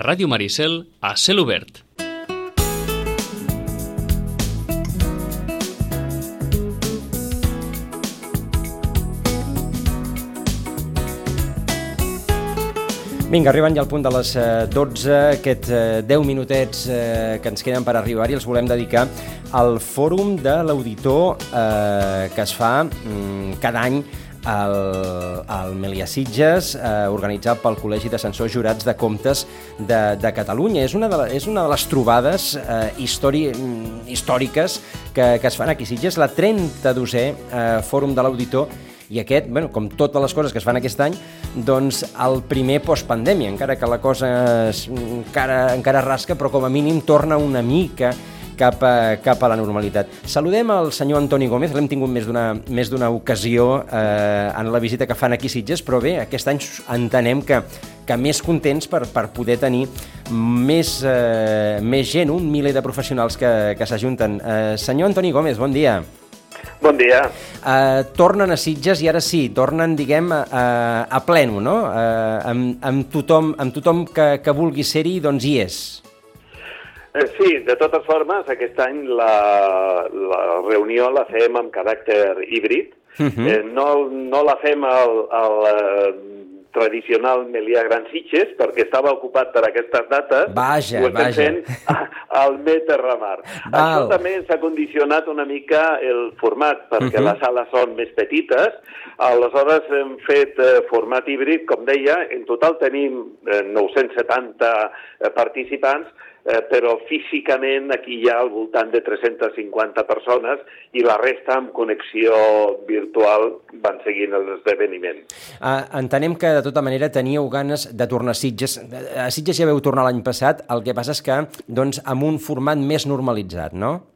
Ràdio Maricel a cel obert. Vinga, arribant ja al punt de les 12, aquests 10 minutets eh, que ens queden per arribar-hi els volem dedicar al fòrum de l'auditor eh, que es fa mm, cada any al, al Melia Sitges, eh, organitzat pel Col·legi d'Ascensors Jurats de Comptes de, de Catalunya. És una de, la, és una de les trobades eh, histori, mm, històriques que, que es fan aquí a Sitges, la 32è eh, fòrum de l'auditor. I aquest, bueno, com totes les coses que es fan aquest any, doncs el primer postpandèmia, encara que la cosa es, encara, encara rasca, però com a mínim torna una mica cap a, cap a la normalitat. Saludem al senyor Antoni Gómez, l'hem tingut més d'una més d'una ocasió eh, en la visita que fan aquí a Sitges, però bé, aquest any entenem que, que més contents per, per poder tenir més, eh, més gent, un miler de professionals que, que s'ajunten. Eh, senyor Antoni Gómez, bon dia. Bon dia. Uh, tornen a Sitges i ara sí, tornen, diguem, uh, a pleno, no? Uh, amb, amb tothom, amb tothom que, que vulgui ser-hi, doncs hi és. Eh, sí, de totes formes, aquest any la, la reunió la fem amb caràcter híbrid. Uh -huh. eh, no, no la fem al, al tradicional Melià Gran Sitges, perquè estava ocupat per aquestes dates. Vaja, ho estem vaja. fent al Meterramar. Això també ens ha condicionat una mica el format, perquè uh Mhm. -huh. les sales són més petites. Aleshores hem fet eh, format híbrid, com deia, en total tenim eh, 970 eh, participants, eh, però físicament aquí hi ha al voltant de 350 persones i la resta amb connexió virtual van seguint l'esdeveniment. Uh, entenem que, de tota manera, teníeu ganes de tornar a Sitges. A Sitges ja veu tornar l'any passat, el que passa és que, doncs, amb un format més normalitzat, no?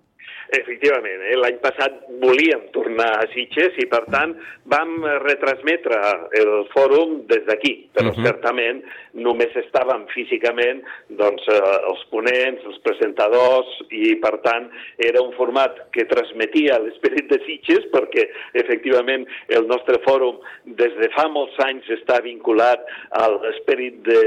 Efectivament, eh? l'any passat volíem tornar a Sitges i, per tant, vam retransmetre el fòrum des d'aquí, però uh Mhm. -huh. certament només estàvem físicament doncs, eh, els ponents, els presentadors, i, per tant, era un format que transmetia l'esperit de Sitges, perquè, efectivament, el nostre fòrum des de fa molts anys està vinculat a l'esperit de,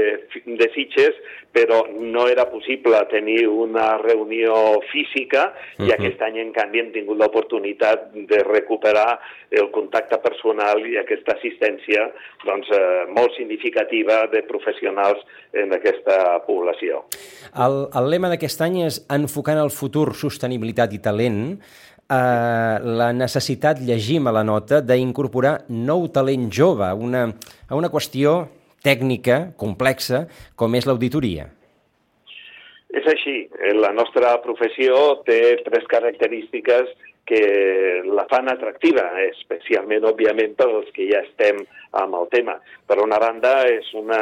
de Sitges, però no era possible tenir una reunió física i Mhm. Aquest any, en canvi, hem tingut l'oportunitat de recuperar el contacte personal i aquesta assistència doncs, eh, molt significativa de professionals en aquesta població. El, el lema d'aquest any és Enfocant el futur, sostenibilitat i talent, eh, la necessitat, llegim a la nota, d'incorporar nou talent jove a una, a una qüestió tècnica, complexa, com és l'auditoria. És així. Eh, La nostra professió té tres característiques que la fan atractiva, especialment, òbviament, per als que ja estem amb el tema. Per una banda, és una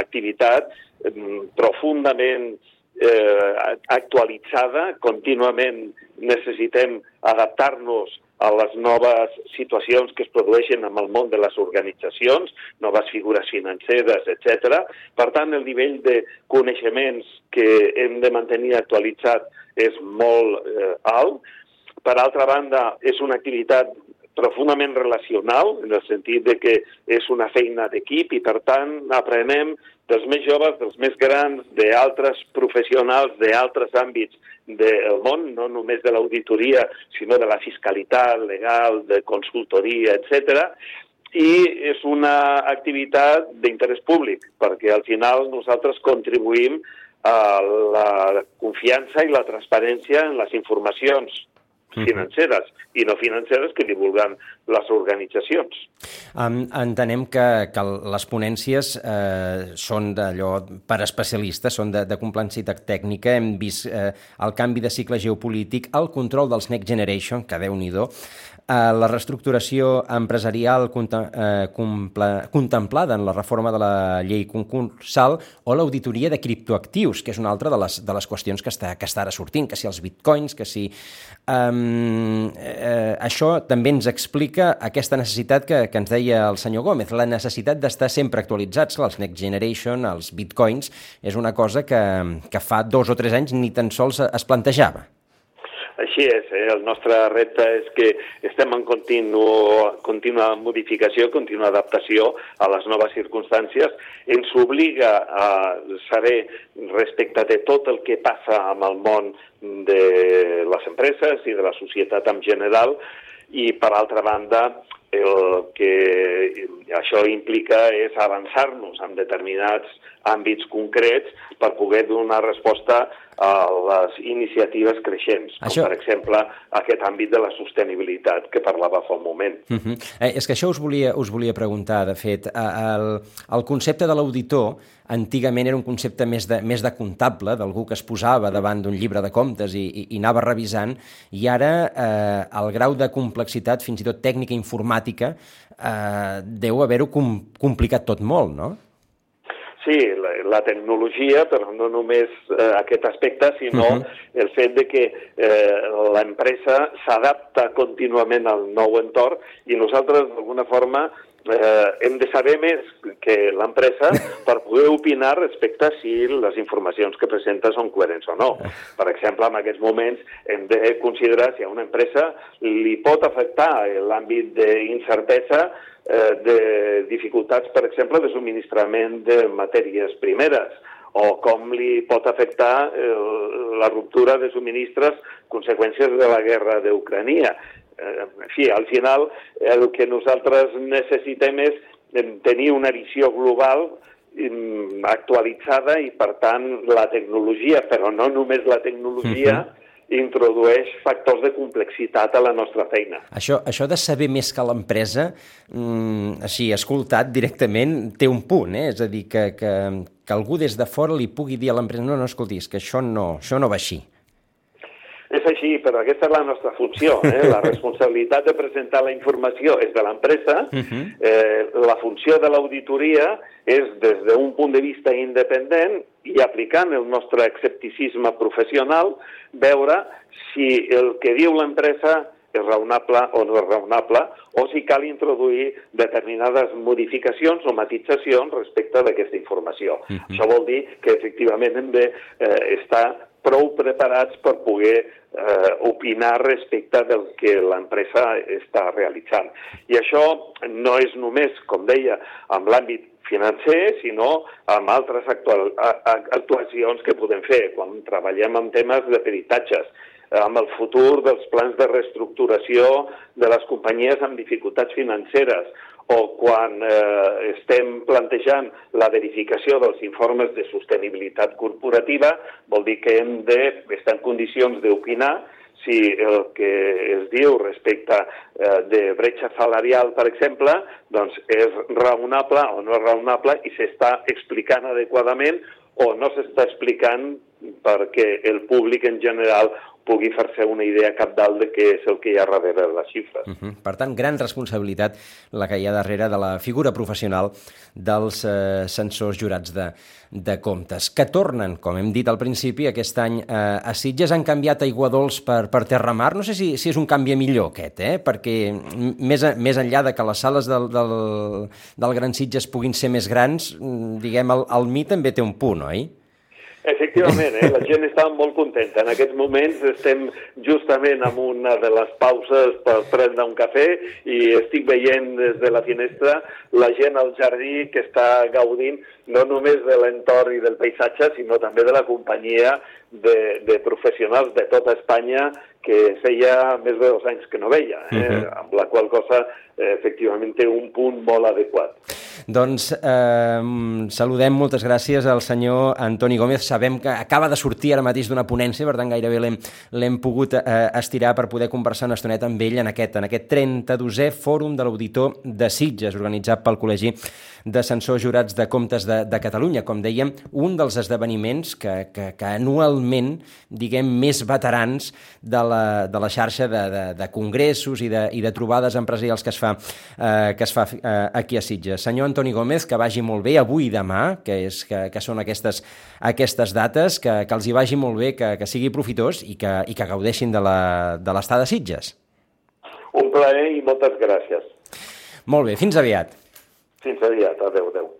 activitat mm, profundament eh, actualitzada, contínuament necessitem adaptar-nos a les noves situacions que es produeixen en el món de les organitzacions, noves figures financeres, etc. Per tant, el nivell de coneixements que hem de mantenir actualitzat és molt eh, alt. Per altra banda, és una activitat profundament relacional, en el sentit de que és una feina d'equip i, per tant, aprenem dels més joves, dels més grans, d'altres professionals d'altres àmbits del món, no només de l'auditoria, sinó de la fiscalitat legal, de consultoria, etc. I és una activitat d'interès públic, perquè al final nosaltres contribuïm a la confiança i la transparència en les informacions financeres i no financeres que divulguen les organitzacions. Um, entenem que, que les ponències eh, són d'allò per especialistes, són de, de complexitat tècnica. Hem vist eh, el canvi de cicle geopolític, el control dels Next Generation, que déu-n'hi-do, eh, la reestructuració empresarial eh, comple, contemplada en la reforma de la llei concursal o l'auditoria de criptoactius, que és una altra de les, de les qüestions que està, que està ara sortint, que si els bitcoins, que si... Um, eh, això també ens explica aquesta necessitat que, que ens deia el senyor Gómez, la necessitat d'estar sempre actualitzats, els Next Generation, els bitcoins, és una cosa que, que fa dos o tres anys ni tan sols es plantejava. Així és, eh? el nostre repte és que estem en continu, contínua modificació, contínua adaptació a les noves circumstàncies. Ens obliga a saber respecte de tot el que passa amb el món de les empreses i de la societat en general i, per altra banda, el que això implica és avançar-nos en determinats àmbits concrets per poder donar resposta a les iniciatives creixents, com això... per exemple aquest àmbit de la sostenibilitat que parlava fa un moment. Uh -huh. eh, és que això us volia, us volia preguntar, de fet. El, el concepte de l'auditor antigament era un concepte més de, més de comptable, d'algú que es posava davant d'un llibre de comptes i, i, i anava revisant, i ara eh, el grau de complexitat, fins i tot tècnica informàtica, eh, deu haver-ho com, complicat tot molt, no? Sí, la, la tecnologia, però no només eh, aquest aspecte, sinó uh -huh. el fet de que eh, l'empresa s'adapta contínuament al nou entorn i nosaltres, d'alguna forma, eh, hem de saber més que l'empresa per poder opinar respecte a si les informacions que presenta són coherents o no. Per exemple, en aquests moments hem de considerar si a una empresa li pot afectar l'àmbit d'incertesa eh, de dificultats, per exemple, de subministrament de matèries primeres o com li pot afectar eh, la ruptura de subministres conseqüències de la guerra d'Ucrania. Eh, en fi, al final el que nosaltres necessitem és tenir una visió global mm, actualitzada i, per tant, la tecnologia, però no només la tecnologia, uh -huh introdueix factors de complexitat a la nostra feina. Això, això de saber més que l'empresa, mm, així, escoltat directament, té un punt, eh? és a dir, que, que, que algú des de fora li pugui dir a l'empresa no, no, escolti, que això no, això no va així. És així, però aquesta és la nostra funció. Eh? La responsabilitat de presentar la informació és de l'empresa. Uh -huh. eh, la funció de l'auditoria és, des d'un punt de vista independent i aplicant el nostre escepticisme professional, veure si el que diu l'empresa és raonable o no és raonable, o si cal introduir determinades modificacions o matitzacions respecte d'aquesta informació. Uh -huh. Això vol dir que efectivament hem de eh, estar prou preparats per poder eh, opinar respecte del que l'empresa està realitzant. I això no és només, com deia, amb l'àmbit financer, sinó amb altres actual, actuacions que podem fer quan treballem amb temes de peritatges, amb el futur dels plans de reestructuració de les companyies amb dificultats financeres o quan eh, estem plantejant la verificació dels informes de sostenibilitat corporativa, vol dir que hem d'estar en condicions d'opinar si el que es diu respecte eh, de bretxa salarial, per exemple, doncs és raonable o no és raonable i s'està explicant adequadament o no s'està explicant perquè el públic en general pugui fer-se una idea capdalt de què és el que hi ha darrere de les xifres. Uh -huh. Per tant, gran responsabilitat la que hi ha darrere de la figura professional dels eh, censors jurats de, de comptes, que tornen, com hem dit al principi, aquest any eh, a Sitges han canviat aigua dolç per, per terramar. No sé si, si és un canvi millor aquest, eh? perquè més, a, més enllà de que les sales del, del, del Gran Sitges puguin ser més grans, diguem, el, el mi també té un punt, oi? Efectivament, eh? la gent està molt contenta. En aquests moments estem justament en una de les pauses per prendre un cafè i estic veient des de la finestra la gent al jardí que està gaudint no només de l'entorn i del paisatge, sinó també de la companyia de, de professionals de tota Espanya que feia més de dos anys que no veia, eh? uh -huh. amb la qual cosa eh, efectivament un punt molt adequat. Doncs eh, saludem, moltes gràcies al senyor Antoni Gómez. Sabem que acaba de sortir ara mateix d'una ponència, per tant gairebé l'hem pogut eh, estirar per poder conversar una estoneta amb ell en aquest, en aquest 32è Fòrum de l'Auditor de Sitges, organitzat pel Col·legi de Censors Jurats de Comptes de, de Catalunya. Com dèiem, un dels esdeveniments que, que, que anualment, diguem, més veterans de la la, de la xarxa de, de, de congressos i de, i de trobades empresarials que es fa, eh, que es fa eh, aquí a Sitges. Senyor Antoni Gómez, que vagi molt bé avui i demà, que, és, que, que són aquestes, aquestes dates, que, que els hi vagi molt bé, que, que sigui profitós i que, i que gaudeixin de l'estat de, de Sitges. Un plaer i moltes gràcies. Molt bé, fins aviat. Fins aviat, adeu, adeu.